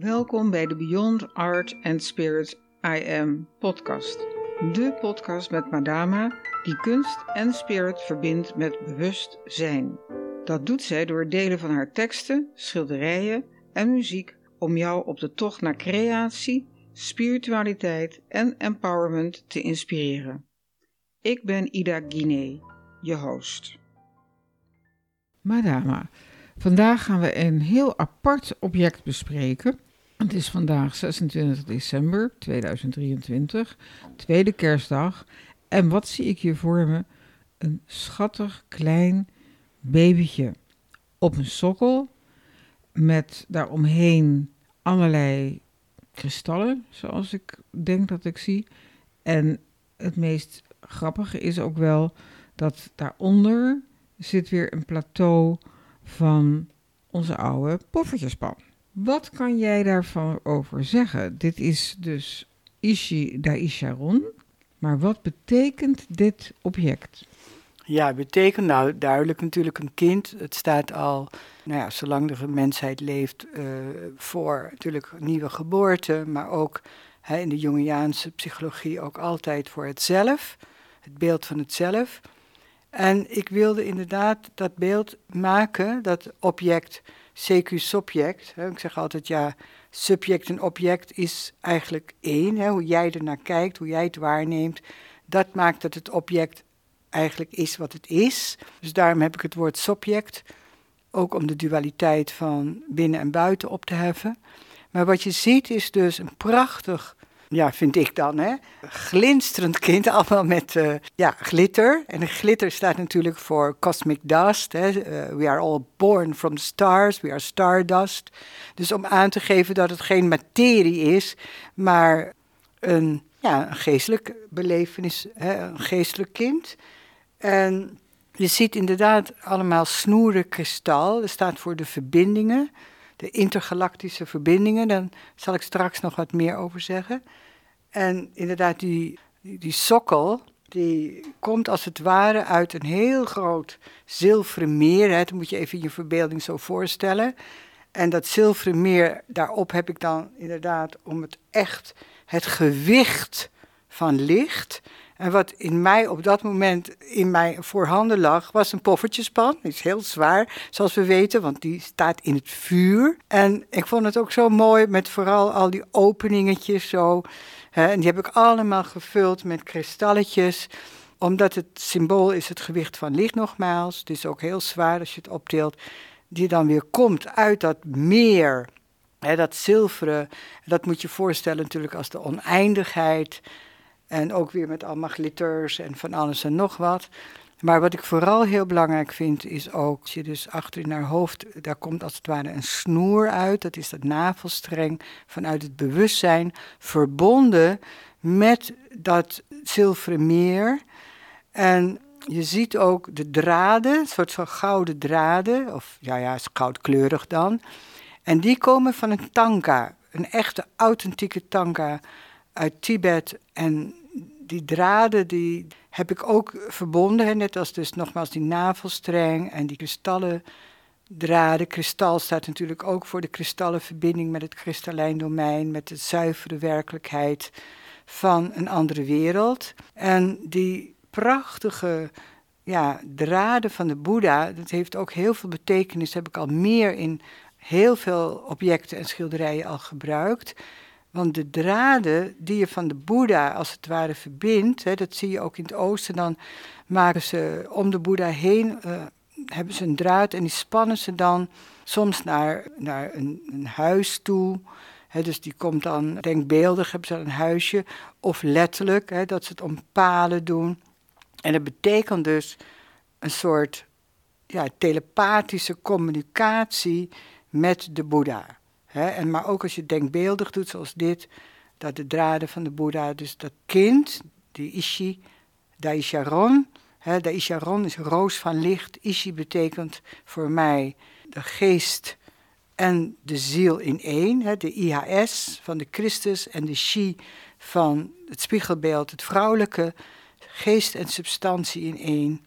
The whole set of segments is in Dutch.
Welkom bij de Beyond Art and Spirit I Am podcast. De podcast met Madama die kunst en spirit verbindt met bewustzijn. Dat doet zij door delen van haar teksten, schilderijen en muziek om jou op de tocht naar creatie, spiritualiteit en empowerment te inspireren. Ik ben Ida Guinee, je host. Madama, vandaag gaan we een heel apart object bespreken. Het is vandaag 26 december 2023, tweede kerstdag. En wat zie ik hier voor me? Een schattig klein babytje op een sokkel met daaromheen allerlei kristallen, zoals ik denk dat ik zie. En het meest grappige is ook wel dat daaronder zit weer een plateau van onze oude poffertjespan. Wat kan jij daarvan over zeggen? Dit is dus Ishi Daisharon, maar wat betekent dit object? Ja, het betekent nou duidelijk natuurlijk een kind. Het staat al, nou ja, zolang de mensheid leeft, uh, voor natuurlijk nieuwe geboorte, maar ook hè, in de Jungiaanse psychologie ook altijd voor het zelf, het beeld van het zelf. En ik wilde inderdaad dat beeld maken, dat object, CQ-subject. Ik zeg altijd, ja, subject en object is eigenlijk één. Hè, hoe jij er naar kijkt, hoe jij het waarneemt, dat maakt dat het object eigenlijk is wat het is. Dus daarom heb ik het woord subject, ook om de dualiteit van binnen en buiten op te heffen. Maar wat je ziet is dus een prachtig ja, vind ik dan, hè. Glinsterend kind, allemaal met uh, ja, glitter. En glitter staat natuurlijk voor cosmic dust. Hè. Uh, we are all born from the stars, we are stardust. Dus om aan te geven dat het geen materie is, maar een, ja, een geestelijk belevenis, hè, een geestelijk kind. En je ziet inderdaad allemaal snoeren kristal. Dat staat voor de verbindingen de intergalactische verbindingen. Daar zal ik straks nog wat meer over zeggen. En inderdaad, die, die, sokkel, die komt als het ware uit een heel groot zilveren meer. Hè. Dat moet je even je verbeelding zo voorstellen. En dat zilveren meer, daarop heb ik dan inderdaad om het echt het gewicht van licht en wat in mij op dat moment in mijn voorhanden lag, was een poffertjespan. Die is heel zwaar, zoals we weten, want die staat in het vuur. En ik vond het ook zo mooi met vooral al die openingetjes zo. Hè, en die heb ik allemaal gevuld met kristalletjes omdat het symbool is het gewicht van licht nogmaals. Het is ook heel zwaar als je het opdeelt. Die dan weer komt uit dat meer. Hè, dat zilveren, dat moet je voorstellen natuurlijk als de oneindigheid. En ook weer met allemaal glitters en van alles en nog wat. Maar wat ik vooral heel belangrijk vind, is ook, als je dus achter in haar hoofd, daar komt als het ware een snoer uit. Dat is dat navelstreng vanuit het bewustzijn, verbonden met dat zilveren meer. En je ziet ook de draden, een soort van gouden draden, of ja, ja, is goudkleurig dan. En die komen van een tanka, een echte authentieke tanka uit Tibet. En die draden die heb ik ook verbonden, net als dus nogmaals die navelstreng en die kristallen draden. Kristal staat natuurlijk ook voor de kristallenverbinding met het kristallijn domein, met de zuivere werkelijkheid van een andere wereld. En die prachtige ja, draden van de Boeddha, dat heeft ook heel veel betekenis, heb ik al meer in heel veel objecten en schilderijen al gebruikt. Want de draden die je van de Boeddha als het ware verbindt, hè, dat zie je ook in het oosten, dan maken ze om de Boeddha heen, uh, hebben ze een draad en die spannen ze dan soms naar, naar een, een huis toe. Dus die komt dan denkbeeldig, hebben ze een huisje, of letterlijk, dat ze het om palen doen. En dat betekent dus een soort ja, telepathische communicatie met de Boeddha en maar ook als je denkbeeldig doet zoals dit, dat de draden van de Boeddha, dus dat kind, die Ishi, Daisharon, Daisharon is roos van licht, Ishi betekent voor mij de geest en de ziel in één, hè, de IHS van de Christus en de Shi van het spiegelbeeld, het vrouwelijke, geest en substantie in één.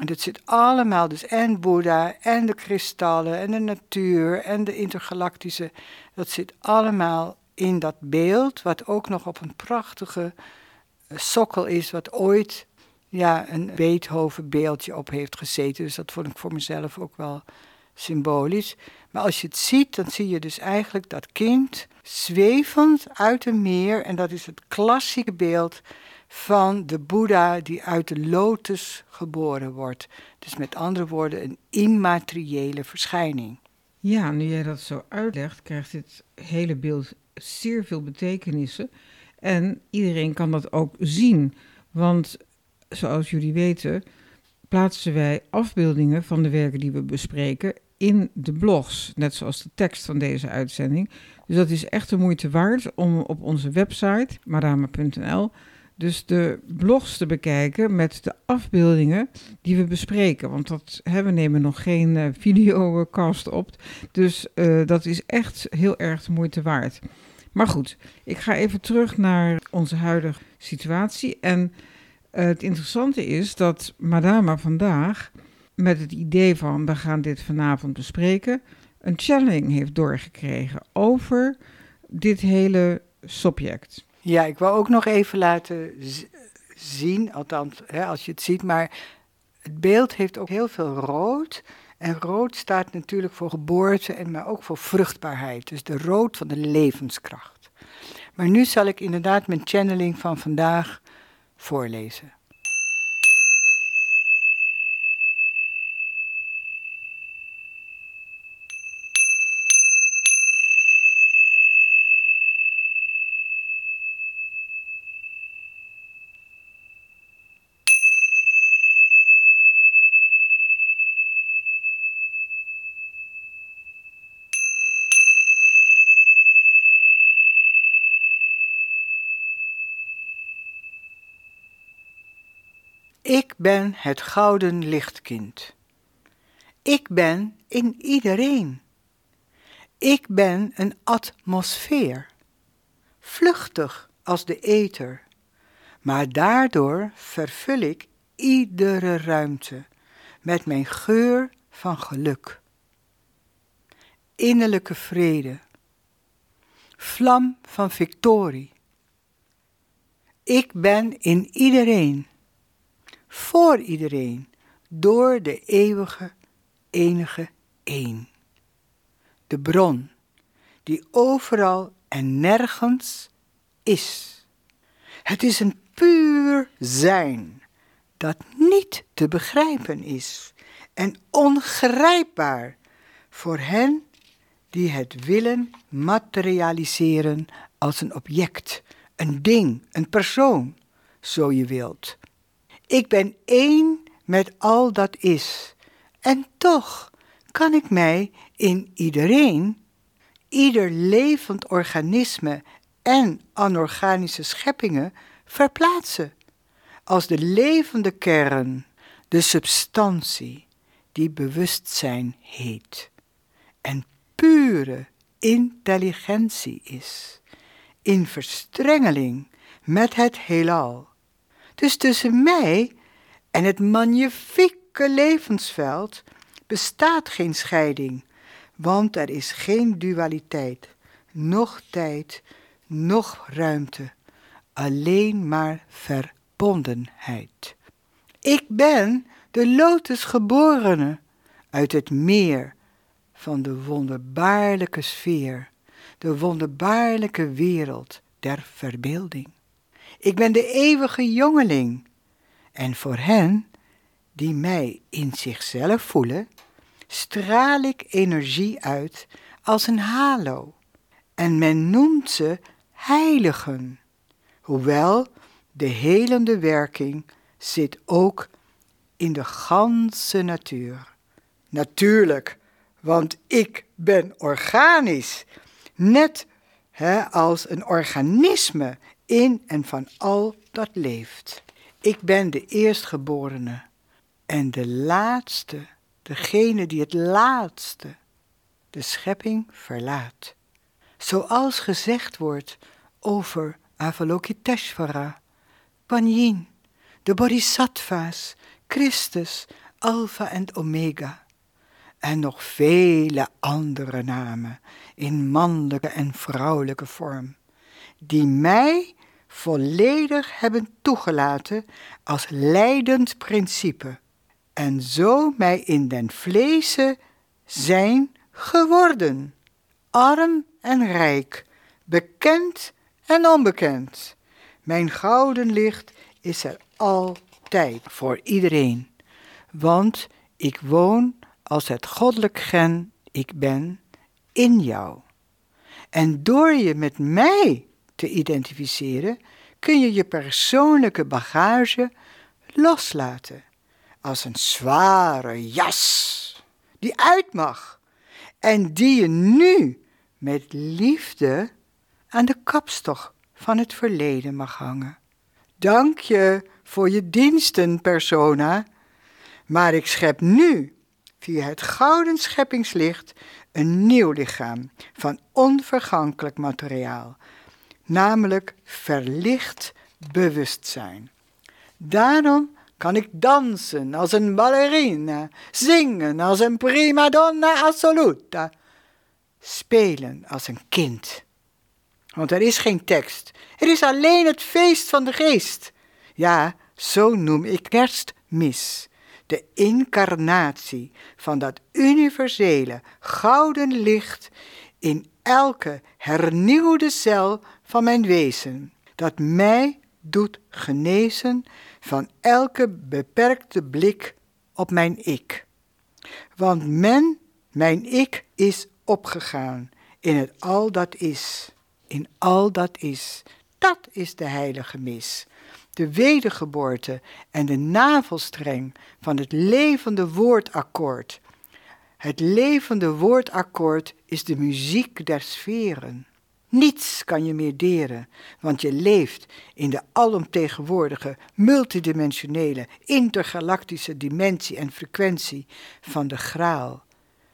En dat zit allemaal, dus en Boeddha, en de kristallen, en de natuur, en de intergalactische. Dat zit allemaal in dat beeld, wat ook nog op een prachtige eh, sokkel is, wat ooit ja, een Beethoven beeldje op heeft gezeten. Dus dat vond ik voor mezelf ook wel symbolisch. Maar als je het ziet, dan zie je dus eigenlijk dat kind zwevend uit een meer. En dat is het klassieke beeld van de Boeddha die uit de lotus geboren wordt. Dus met andere woorden, een immateriële verschijning. Ja, nu jij dat zo uitlegt, krijgt dit hele beeld zeer veel betekenissen. En iedereen kan dat ook zien. Want zoals jullie weten, plaatsen wij afbeeldingen van de werken die we bespreken in de blogs, net zoals de tekst van deze uitzending. Dus dat is echt de moeite waard om op onze website, marama.nl, dus de blogs te bekijken met de afbeeldingen die we bespreken. Want dat, we nemen nog geen uh, videocast op. Dus uh, dat is echt heel erg de moeite waard. Maar goed, ik ga even terug naar onze huidige situatie. En uh, het interessante is dat Madama vandaag met het idee van we gaan dit vanavond bespreken, een challenge heeft doorgekregen over dit hele subject. Ja, ik wil ook nog even laten zien, althans hè, als je het ziet, maar het beeld heeft ook heel veel rood. En rood staat natuurlijk voor geboorte, en maar ook voor vruchtbaarheid. Dus de rood van de levenskracht. Maar nu zal ik inderdaad mijn channeling van vandaag voorlezen. Ik ben het gouden lichtkind. Ik ben in iedereen. Ik ben een atmosfeer, vluchtig als de ether, maar daardoor vervul ik iedere ruimte met mijn geur van geluk. Innerlijke vrede, vlam van victorie. Ik ben in iedereen voor iedereen, door de eeuwige, enige één. De bron, die overal en nergens is. Het is een puur zijn dat niet te begrijpen is en ongrijpbaar voor hen die het willen materialiseren als een object, een ding, een persoon, zo je wilt. Ik ben één met al dat is. En toch kan ik mij in iedereen, ieder levend organisme en anorganische scheppingen verplaatsen. Als de levende kern, de substantie die bewustzijn heet. En pure intelligentie is, in verstrengeling met het heelal dus tussen mij en het magnifieke levensveld bestaat geen scheiding, want er is geen dualiteit, noch tijd, noch ruimte, alleen maar verbondenheid. Ik ben de lotusgeborene uit het meer van de wonderbaarlijke sfeer, de wonderbaarlijke wereld der verbeelding. Ik ben de eeuwige jongeling. En voor hen die mij in zichzelf voelen, straal ik energie uit als een halo. En men noemt ze heiligen. Hoewel de helende werking zit ook in de ganse natuur. Natuurlijk, want ik ben organisch, net hè, als een organisme in en van al dat leeft. Ik ben de eerstgeborene en de laatste, degene die het laatste de schepping verlaat. Zoals gezegd wordt over Avalokiteshvara, Kuan Yin, de Bodhisattva's, Christus, Alpha en Omega. En nog vele andere namen in mannelijke en vrouwelijke vorm, die mij volledig hebben toegelaten als leidend principe, en zo mij in den vleese zijn geworden, arm en rijk, bekend en onbekend. Mijn gouden licht is er altijd voor iedereen, want ik woon als het goddelijk gen ik ben in jou. En door je met mij te identificeren, kun je je persoonlijke bagage loslaten als een zware jas die uit mag en die je nu met liefde aan de kapstok van het verleden mag hangen. Dank je voor je diensten, persona, maar ik schep nu via het gouden scheppingslicht een nieuw lichaam van onvergankelijk materiaal, namelijk verlicht bewustzijn. Daarom kan ik dansen als een ballerina, zingen als een prima donna assoluta, spelen als een kind. Want er is geen tekst, er is alleen het feest van de geest. Ja, zo noem ik kerstmis de incarnatie van dat universele gouden licht in elke hernieuwde cel van mijn wezen, dat mij doet genezen van elke beperkte blik op mijn ik. Want men, mijn ik, is opgegaan in het al dat is, in al dat is. Dat is de heilige mis de wedergeboorte en de navelstreng van het levende woordakkoord. Het levende woordakkoord is de muziek der sferen. Niets kan je meer deren, want je leeft in de alomtegenwoordige, multidimensionele, intergalactische dimensie en frequentie van de graal,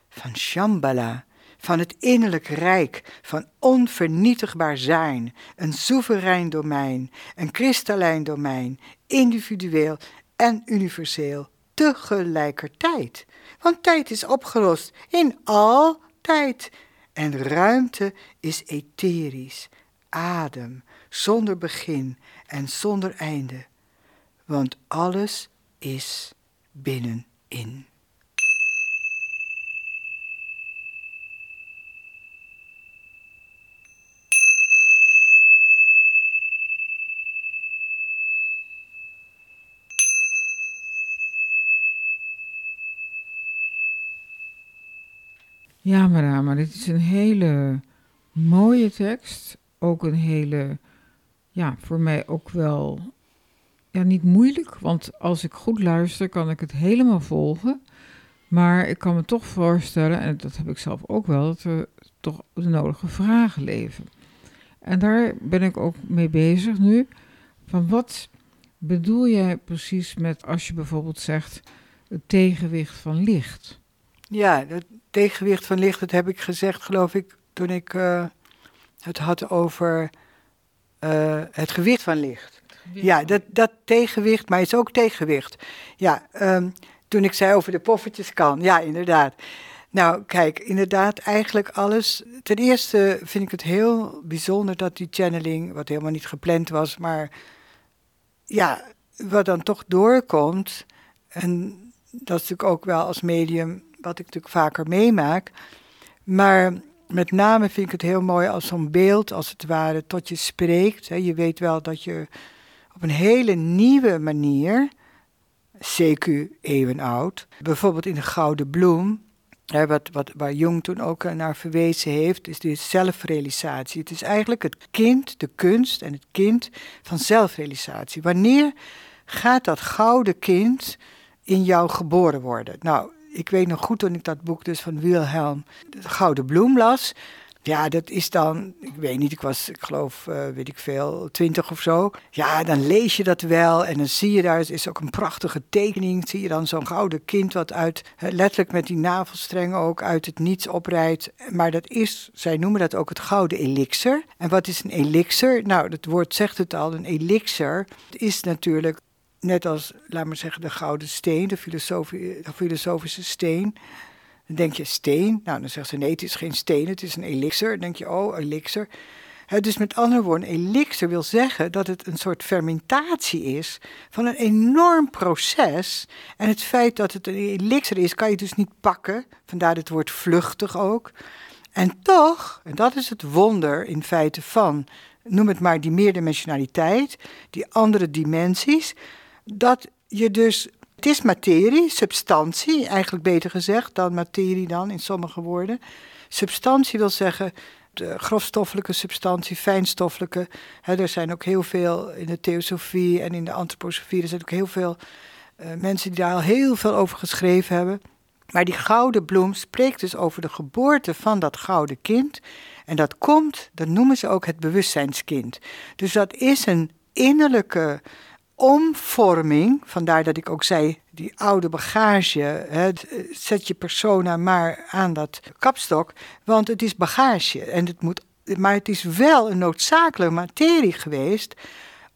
van Shambhala, van het innerlijk rijk van onvernietigbaar zijn, een soeverein domein, een kristallijn domein, individueel en universeel tegelijkertijd. Want tijd is opgelost in al tijd en ruimte is etherisch, adem, zonder begin en zonder einde, want alles is binnenin. Ja, maar dit is een hele mooie tekst. Ook een hele, ja, voor mij ook wel, ja, niet moeilijk. Want als ik goed luister, kan ik het helemaal volgen. Maar ik kan me toch voorstellen, en dat heb ik zelf ook wel, dat er toch de nodige vragen leven. En daar ben ik ook mee bezig nu. Van wat bedoel jij precies met als je bijvoorbeeld zegt het tegenwicht van licht? Ja, het tegenwicht van licht, dat heb ik gezegd, geloof ik, toen ik uh, het had over uh, het gewicht van licht. ja, dat, dat tegenwicht, maar het is ook tegenwicht. Ja, um, toen ik zei over de poffertjes kan, ja, inderdaad. Nou, kijk, inderdaad, eigenlijk alles. Ten eerste vind ik het heel bijzonder dat die channeling, wat helemaal niet gepland was, maar ja, wat dan toch doorkomt. En dat is natuurlijk ook wel als medium wat ik natuurlijk vaker meemaak. Maar met name vind ik het heel mooi als zo'n beeld, als het ware, tot je spreekt. Je weet wel dat je op een hele nieuwe manier, CQ eeuwen oud, bijvoorbeeld in de Gouden Bloem, wat, wat, waar Jung toen ook eh, naar verwezen heeft, is de zelfrealisatie. Het is eigenlijk het kind, de kunst en het kind van zelfrealisatie. Wanneer gaat dat gouden kind in jou geboren worden? Nou, ik weet nog goed toen ik dat boek dus van Wilhelm de Gouden Bloem las. Ja, dat is dan, ik weet niet, ik was, ik geloof, uh, weet ik veel, twintig of zo. Ja, dan lees je dat wel en dan zie je daar, is ook een prachtige tekening. Zie je dan zo'n gouden kind wat uit, letterlijk met die navelstreng ook, uit het niets oprijdt. Maar dat is, zij noemen dat ook het gouden elixir. En wat is een elixir? Nou, het woord zegt het al, een elixir is natuurlijk net als, laat maar zeggen, de gouden steen, de, de filosofische steen. Dan denk je steen. Nou, dan zegt ze nee, het is geen steen, het is een elixir. Dan denk je, oh, elixir. dus met andere woorden, elixir wil zeggen dat het een soort fermentatie is van een enorm proces. En het feit dat het een elixir is, kan je dus niet pakken. Vandaar het woord vluchtig ook. En toch, en dat is het wonder in feite van, noem het maar die meerdimensionaliteit, die andere dimensies, dat je dus het is materie, substantie, eigenlijk beter gezegd dan materie dan in sommige woorden. Substantie wil zeggen de grofstoffelijke substantie, fijnstoffelijke. er zijn ook heel veel in de theosofie en in de antroposofie, er zijn ook heel veel uh, mensen die daar al heel veel over geschreven hebben. Maar die gouden bloem spreekt dus over de geboorte van dat gouden kind. En dat komt, dat noemen ze ook het bewustzijnskind. Dus dat is een innerlijke omvorming, vandaar dat ik ook zei, die oude bagage, hè, zet je persona maar aan dat kapstok, want het is bagage. En het moet, maar het is wel een noodzakelijke materie geweest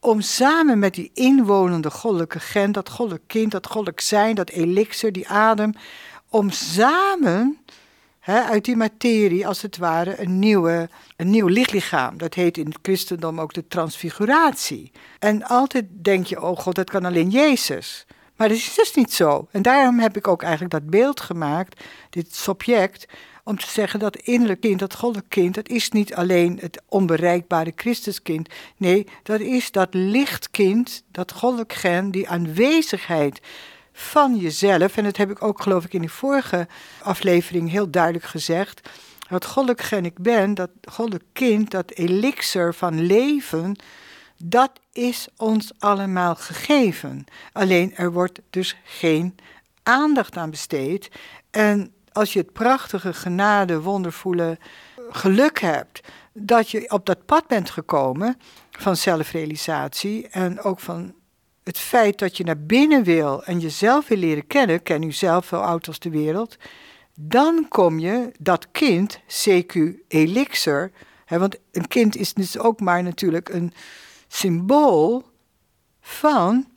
om samen met die inwonende goddelijke gen, dat goddelijk kind, dat goddelijk zijn, dat elixir, die adem, om samen uit die materie als het ware een, nieuwe, een nieuw lichtlichaam. Dat heet in het christendom ook de transfiguratie. En altijd denk je, oh god, dat kan alleen Jezus. Maar dat is dus niet zo. En daarom heb ik ook eigenlijk dat beeld gemaakt, dit subject, om te zeggen dat innerlijk kind, dat goddelijk kind, dat is niet alleen het onbereikbare Christuskind. Nee, dat is dat lichtkind, dat goddelijk gen, die aanwezigheid van jezelf. En dat heb ik ook, geloof ik, in die vorige aflevering heel duidelijk gezegd. Wat goddelijk gen ik ben, dat goddelijk kind, dat elixir van leven, dat is ons allemaal gegeven. Alleen er wordt dus geen aandacht aan besteed. En als je het prachtige, genade, wondervolle geluk hebt dat je op dat pad bent gekomen van zelfrealisatie en ook van het feit dat je naar binnen wil en jezelf wil leren kennen, ken u zelf zo oud als de wereld, dan kom je dat kind, CQ elixir, hè, want een kind is dus ook maar natuurlijk een symbool van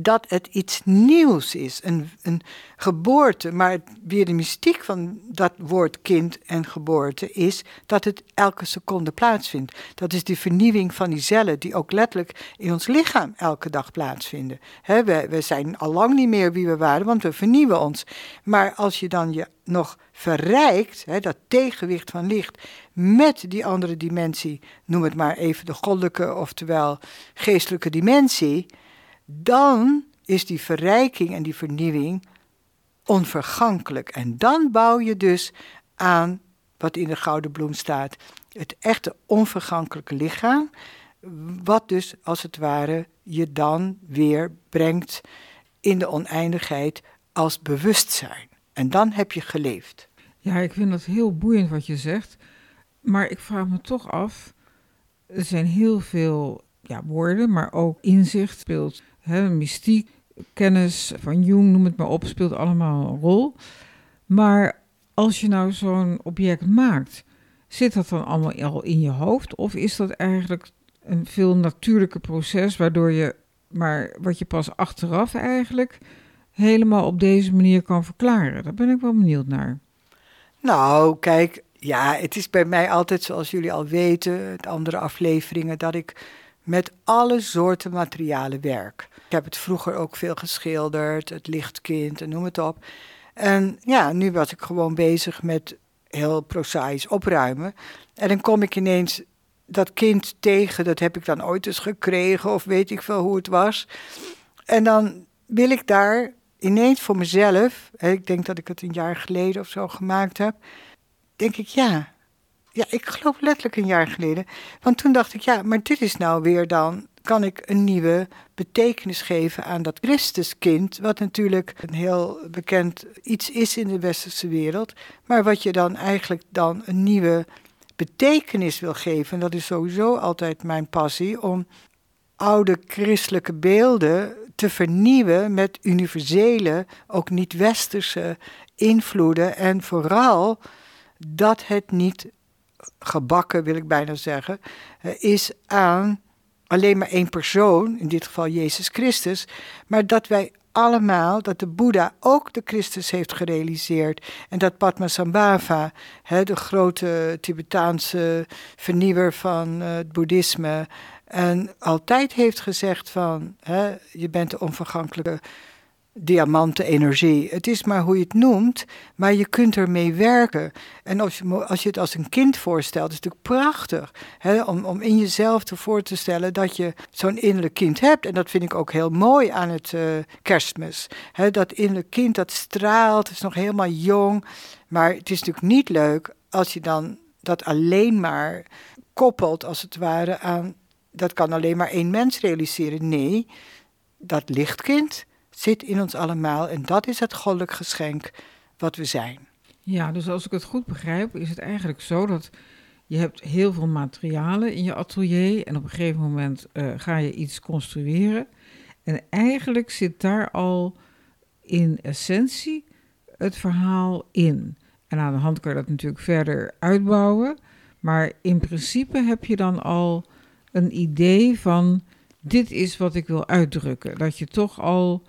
dat het iets nieuws is, een, een geboorte. Maar weer de mystiek van dat woord kind en geboorte is dat het elke seconde plaatsvindt. Dat is die vernieuwing van die cellen die ook letterlijk in ons lichaam elke dag plaatsvinden. We, zijn al lang niet meer wie we waren, want we vernieuwen ons. Maar als je dan je nog verrijkt, dat tegenwicht van licht, met die andere dimensie, noem het maar even de goddelijke, oftewel geestelijke dimensie dan is die verrijking en die vernieuwing onvergankelijk. En dan bouw je dus aan wat in de gouden bloem staat: het echte onvergankelijke lichaam, wat dus als het ware je dan weer brengt in de oneindigheid als bewustzijn. En dan heb je geleefd. Ja, ik vind dat heel boeiend wat je zegt. Maar ik vraag me toch af. Er zijn heel veel ja, woorden, maar ook inzicht speelt Mystiek, kennis van Jung, noem het maar op, speelt allemaal een rol. Maar als je nou zo'n object maakt, zit dat dan allemaal al in je hoofd? Of is dat eigenlijk een veel natuurlijker proces, waardoor je, maar wat je pas achteraf eigenlijk helemaal op deze manier kan verklaren? Daar ben ik wel benieuwd naar. Nou, kijk, ja, het is bij mij altijd, zoals jullie al weten, de andere afleveringen, dat ik met alle soorten materialen werk. Ik heb het vroeger ook veel geschilderd, het lichtkind en noem het op. En ja, nu was ik gewoon bezig met heel prozaïs opruimen. En dan kom ik ineens dat kind tegen, dat heb ik dan ooit eens gekregen of weet ik veel hoe het was. En dan wil ik daar ineens voor mezelf, ik denk dat ik het een jaar geleden of zo gemaakt heb, denk ik ja, ja, ik geloof letterlijk een jaar geleden. Want toen dacht ik, ja, maar dit is nou weer dan, kan ik een nieuwe betekenis geven aan dat Christuskind, wat natuurlijk een heel bekend iets is in de westerse wereld, maar wat je dan eigenlijk dan een nieuwe betekenis wil geven. En dat is sowieso altijd mijn passie, om oude christelijke beelden te vernieuwen met universele, ook niet-westerse invloeden en vooral dat het niet gebakken, wil ik bijna zeggen, eh, is aan alleen maar één persoon, in dit geval Jezus Christus, maar dat wij allemaal, dat de Boeddha ook de Christus heeft gerealiseerd. En dat Padmasambhava, hè, de grote Tibetaanse vernieuwer van uh, het boeddhisme, en altijd heeft gezegd van, hè, je bent de onvergankelijke diamanten energie. Het is maar hoe je het noemt, maar je kunt ermee werken. En als je, als je het als een kind voorstelt, is het natuurlijk prachtig. Hè, om, om in jezelf te voor te stellen dat je zo'n innerlijk kind hebt. En dat vind ik ook heel mooi aan het uh, kerstmis. Hè, dat innerlijk kind dat straalt, is nog helemaal jong. Maar het is natuurlijk niet leuk als je dan dat alleen maar koppelt, als het ware, aan dat kan alleen maar één mens realiseren. Nee, dat lichtkind zit in ons allemaal en dat is het goddelijk geschenk wat we zijn. Ja, dus als ik het goed begrijp, is het eigenlijk zo dat je hebt heel veel materialen in je atelier en op een gegeven moment uh, ga je iets construeren. En eigenlijk zit daar al in essentie het verhaal in. En aan de hand kan je dat natuurlijk verder uitbouwen. Maar in principe heb je dan al een idee van dit is wat ik wil uitdrukken. Dat je toch al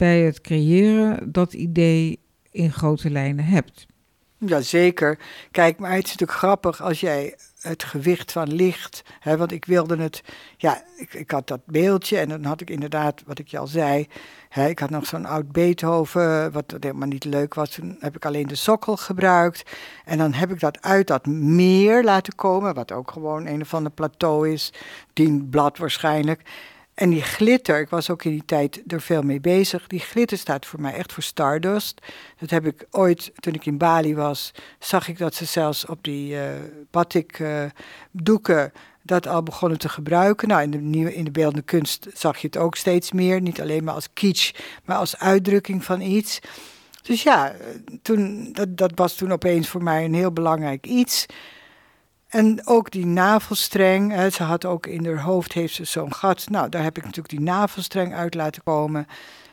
bij het creëren dat idee in grote lijnen hebt. Jazeker. Kijk, maar het is natuurlijk grappig als jij het gewicht van licht. Hè, want ik wilde het. Ja, ik, ik had dat beeldje en dan had ik inderdaad, wat ik je al zei. Hè, ik had nog zo'n oud Beethoven, wat helemaal niet leuk was. Toen heb ik alleen de sokkel gebruikt. En dan heb ik dat uit dat meer laten komen, wat ook gewoon een of ander plateau is. Tien blad waarschijnlijk. En die glitter, ik was ook in die tijd er veel mee bezig. Die glitter staat voor mij echt voor Stardust. Dat heb ik ooit, toen ik in Bali was, zag ik dat ze zelfs op die uh, batik uh, doeken dat al begonnen te gebruiken. Nou, in de, nieuwe, in de beeldende kunst zag je het ook steeds meer. Niet alleen maar als kitsch, maar als uitdrukking van iets. Dus ja, toen, dat, dat was toen opeens voor mij een heel belangrijk iets. En ook die navelstreng. Hè, ze had ook in haar hoofd heeft ze zo'n gat. Nou, daar heb ik natuurlijk die navelstreng uit laten komen.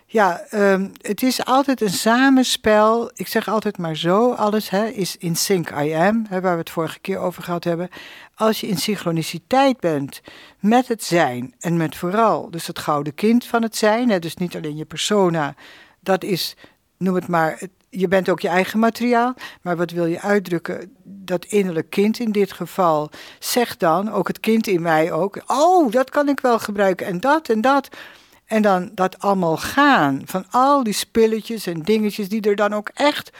Ja, um, het is altijd een samenspel. Ik zeg altijd maar zo: alles hè, is in sync I am, waar we het vorige keer over gehad hebben. Als je in synchroniciteit bent met het zijn en met vooral dus het gouden kind van het zijn, hè, dus niet alleen je persona, dat is, noem het maar, je bent ook je eigen materiaal, maar wat wil je uitdrukken? Dat innerlijk kind in dit geval. Zeg dan, ook het kind in mij ook, oh, dat kan ik wel gebruiken en dat en dat. En dan dat allemaal gaan van al die spilletjes en dingetjes die er dan ook echt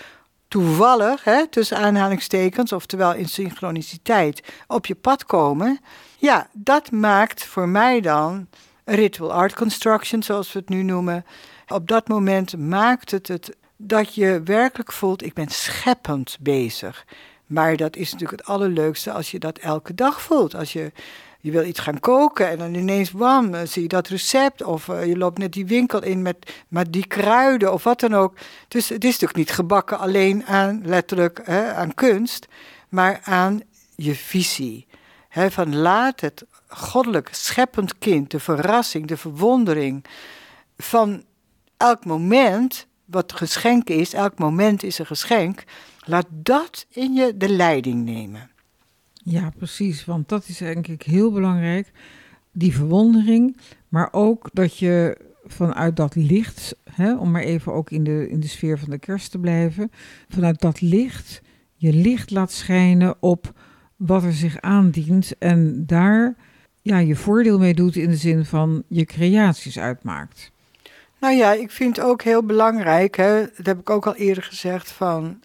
toevallig, hè, tussen aanhalingstekens, oftewel in synchroniciteit, op je pad komen. Ja, dat maakt voor mij dan ritual art construction, zoals we het nu noemen. Op dat moment maakt het het dat je werkelijk voelt, ik ben scheppend bezig. Maar dat is natuurlijk het allerleukste als je dat elke dag voelt. Als je, je wil iets gaan koken en dan ineens, wam, eh, zie je dat recept. Of uh, je loopt net die winkel in met, met die kruiden of wat dan ook. Dus het is natuurlijk niet gebakken alleen aan, letterlijk, hè, aan kunst, maar aan je visie. Van laat het goddelijk scheppend kind, de verrassing, de verwondering van elk moment wat geschenk is, elk moment is een geschenk, laat dat in je de leiding nemen. Ja, precies, want dat is denk ik heel belangrijk. Die verwondering, maar ook dat je vanuit dat licht, hè, om maar even ook in de, in de sfeer van de kerst te blijven, vanuit dat licht je licht laat schijnen op wat er zich aandient en daar ja, je voordeel mee doet in de zin van je creaties uitmaakt. Nou ja, ik vind ook heel belangrijk, hè, dat heb ik ook al eerder gezegd, van,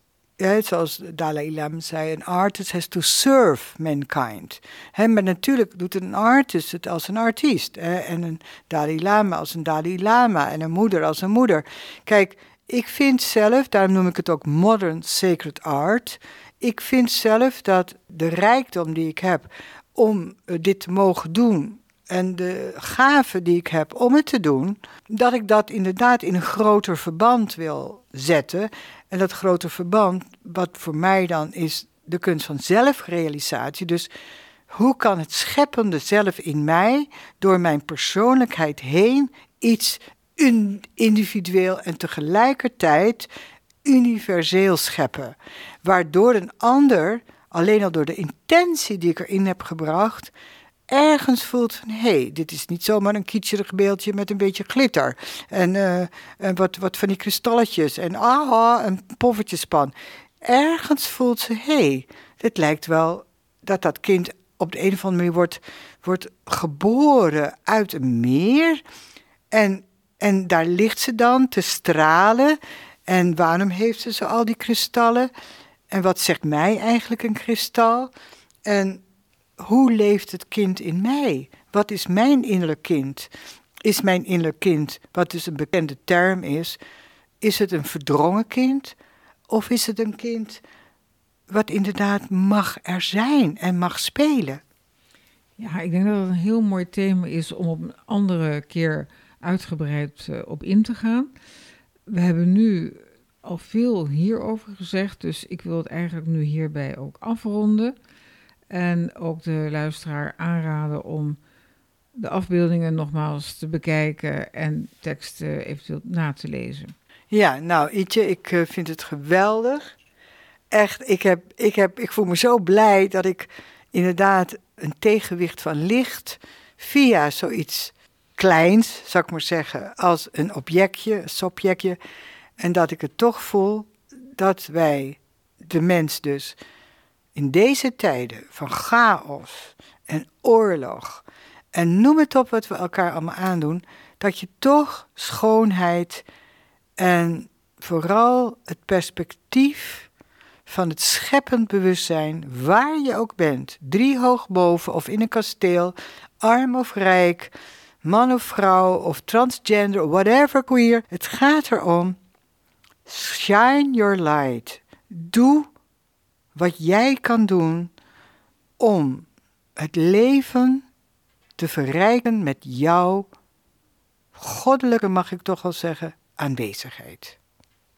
zoals Dalai Lama zei, een artist has to serve mankind. Maar natuurlijk doet een artist het als een artiest. En een Dalai Lama als een Dalai Lama en een moeder als een moeder. Kijk, ik vind zelf, daarom noem ik het ook modern sacred art. Ik vind zelf dat de rijkdom die ik heb om eh, dit te mogen doen en de gave die ik heb om het te doen, dat ik dat inderdaad in een groter verband wil zetten. En dat groter verband, wat voor mij dan is de kunst van zelfrealisatie. Dus hoe kan het scheppende zelf in mij door mijn persoonlijkheid heen iets individueel en tegelijkertijd universeel scheppen, waardoor een ander alleen al door de intentie die ik erin heb gebracht ergens voelt van... hé, hey, dit is niet zomaar een kitscherig beeldje met een beetje glitter. En, uh, en wat, wat van die kristalletjes. En aha, een poffertjespan. Ergens voelt ze, hé, hey, dit lijkt wel dat dat kind op de een of andere manier wordt, wordt geboren uit een meer. En, en daar ligt ze dan te stralen. En waarom heeft ze zo al die kristallen? En wat zegt mij eigenlijk een kristal? En hoe leeft het kind in mij? Wat is mijn innerlijk kind? Is mijn innerlijk kind, wat dus een bekende term is, is het een verdrongen kind? Of is het een kind wat inderdaad mag er zijn en mag spelen? Ja, ik denk dat het een heel mooi thema is om op een andere keer uitgebreid uh, op in te gaan. We hebben nu al veel hierover gezegd, dus ik wil het eigenlijk nu hierbij ook afronden. En ook de luisteraar aanraden om de afbeeldingen nogmaals te bekijken en teksten eventueel na te lezen. Ja, nou Ietje, ik uh, vind het geweldig. Echt, ik, heb, ik, heb, ik voel me zo blij dat ik inderdaad een tegenwicht van licht via zoiets kleins, zou ik maar zeggen, als een objectje, een subjectje, en dat ik het toch voel dat wij, de mens dus, in deze tijden van chaos en oorlog en noem het op wat we elkaar allemaal aandoen, dat je toch schoonheid en vooral het perspectief van het scheppend bewustzijn, waar je ook bent, drie hoog boven of in een kasteel, arm of rijk, man of vrouw of transgender, whatever queer. Het gaat erom, shine your light. Doe wat jij kan doen om het leven te verrijken met jouw goddelijke, mag ik toch wel zeggen, aanwezigheid.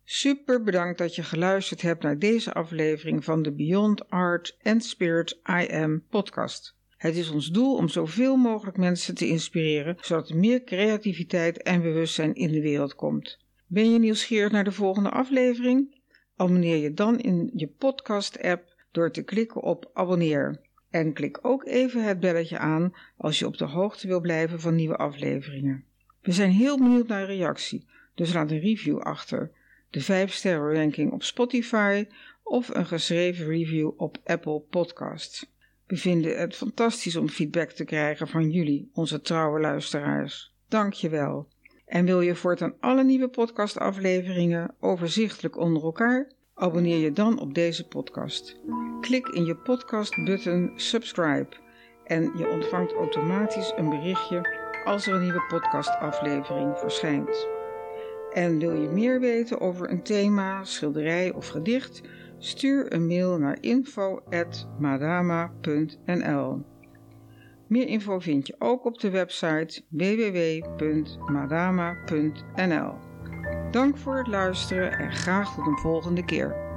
Super bedankt dat je geluisterd hebt naar deze aflevering van de Beyond Art and Spirit I Am podcast. Het is ons doel om zoveel mogelijk mensen te inspireren, zodat er meer creativiteit en bewustzijn in de wereld komt. Ben je nieuwsgierig naar de volgende aflevering? Abonneer je dan in je podcast-app door te klikken op abonneer. En klik ook even het belletje aan als je op de hoogte wil blijven van nieuwe afleveringen. We zijn heel benieuwd naar reactie, dus laat een review achter de 5-sterren ranking op Spotify of een geschreven review op Apple Podcasts. We vinden het fantastisch om feedback te krijgen van jullie, onze trouwe luisteraars. Dank je wel. En wil je voortaan alle nieuwe podcastafleveringen overzichtelijk onder elkaar? Abonneer je dan op deze podcast. Klik in je podcast-button subscribe en je ontvangt automatisch een berichtje als er een nieuwe podcastaflevering verschijnt. En wil je meer weten over een thema, schilderij of gedicht? Stuur een mail naar info.madama.nl. Meer info vind je ook op de website www.madama.nl. Dank voor het luisteren en graag tot een volgende keer.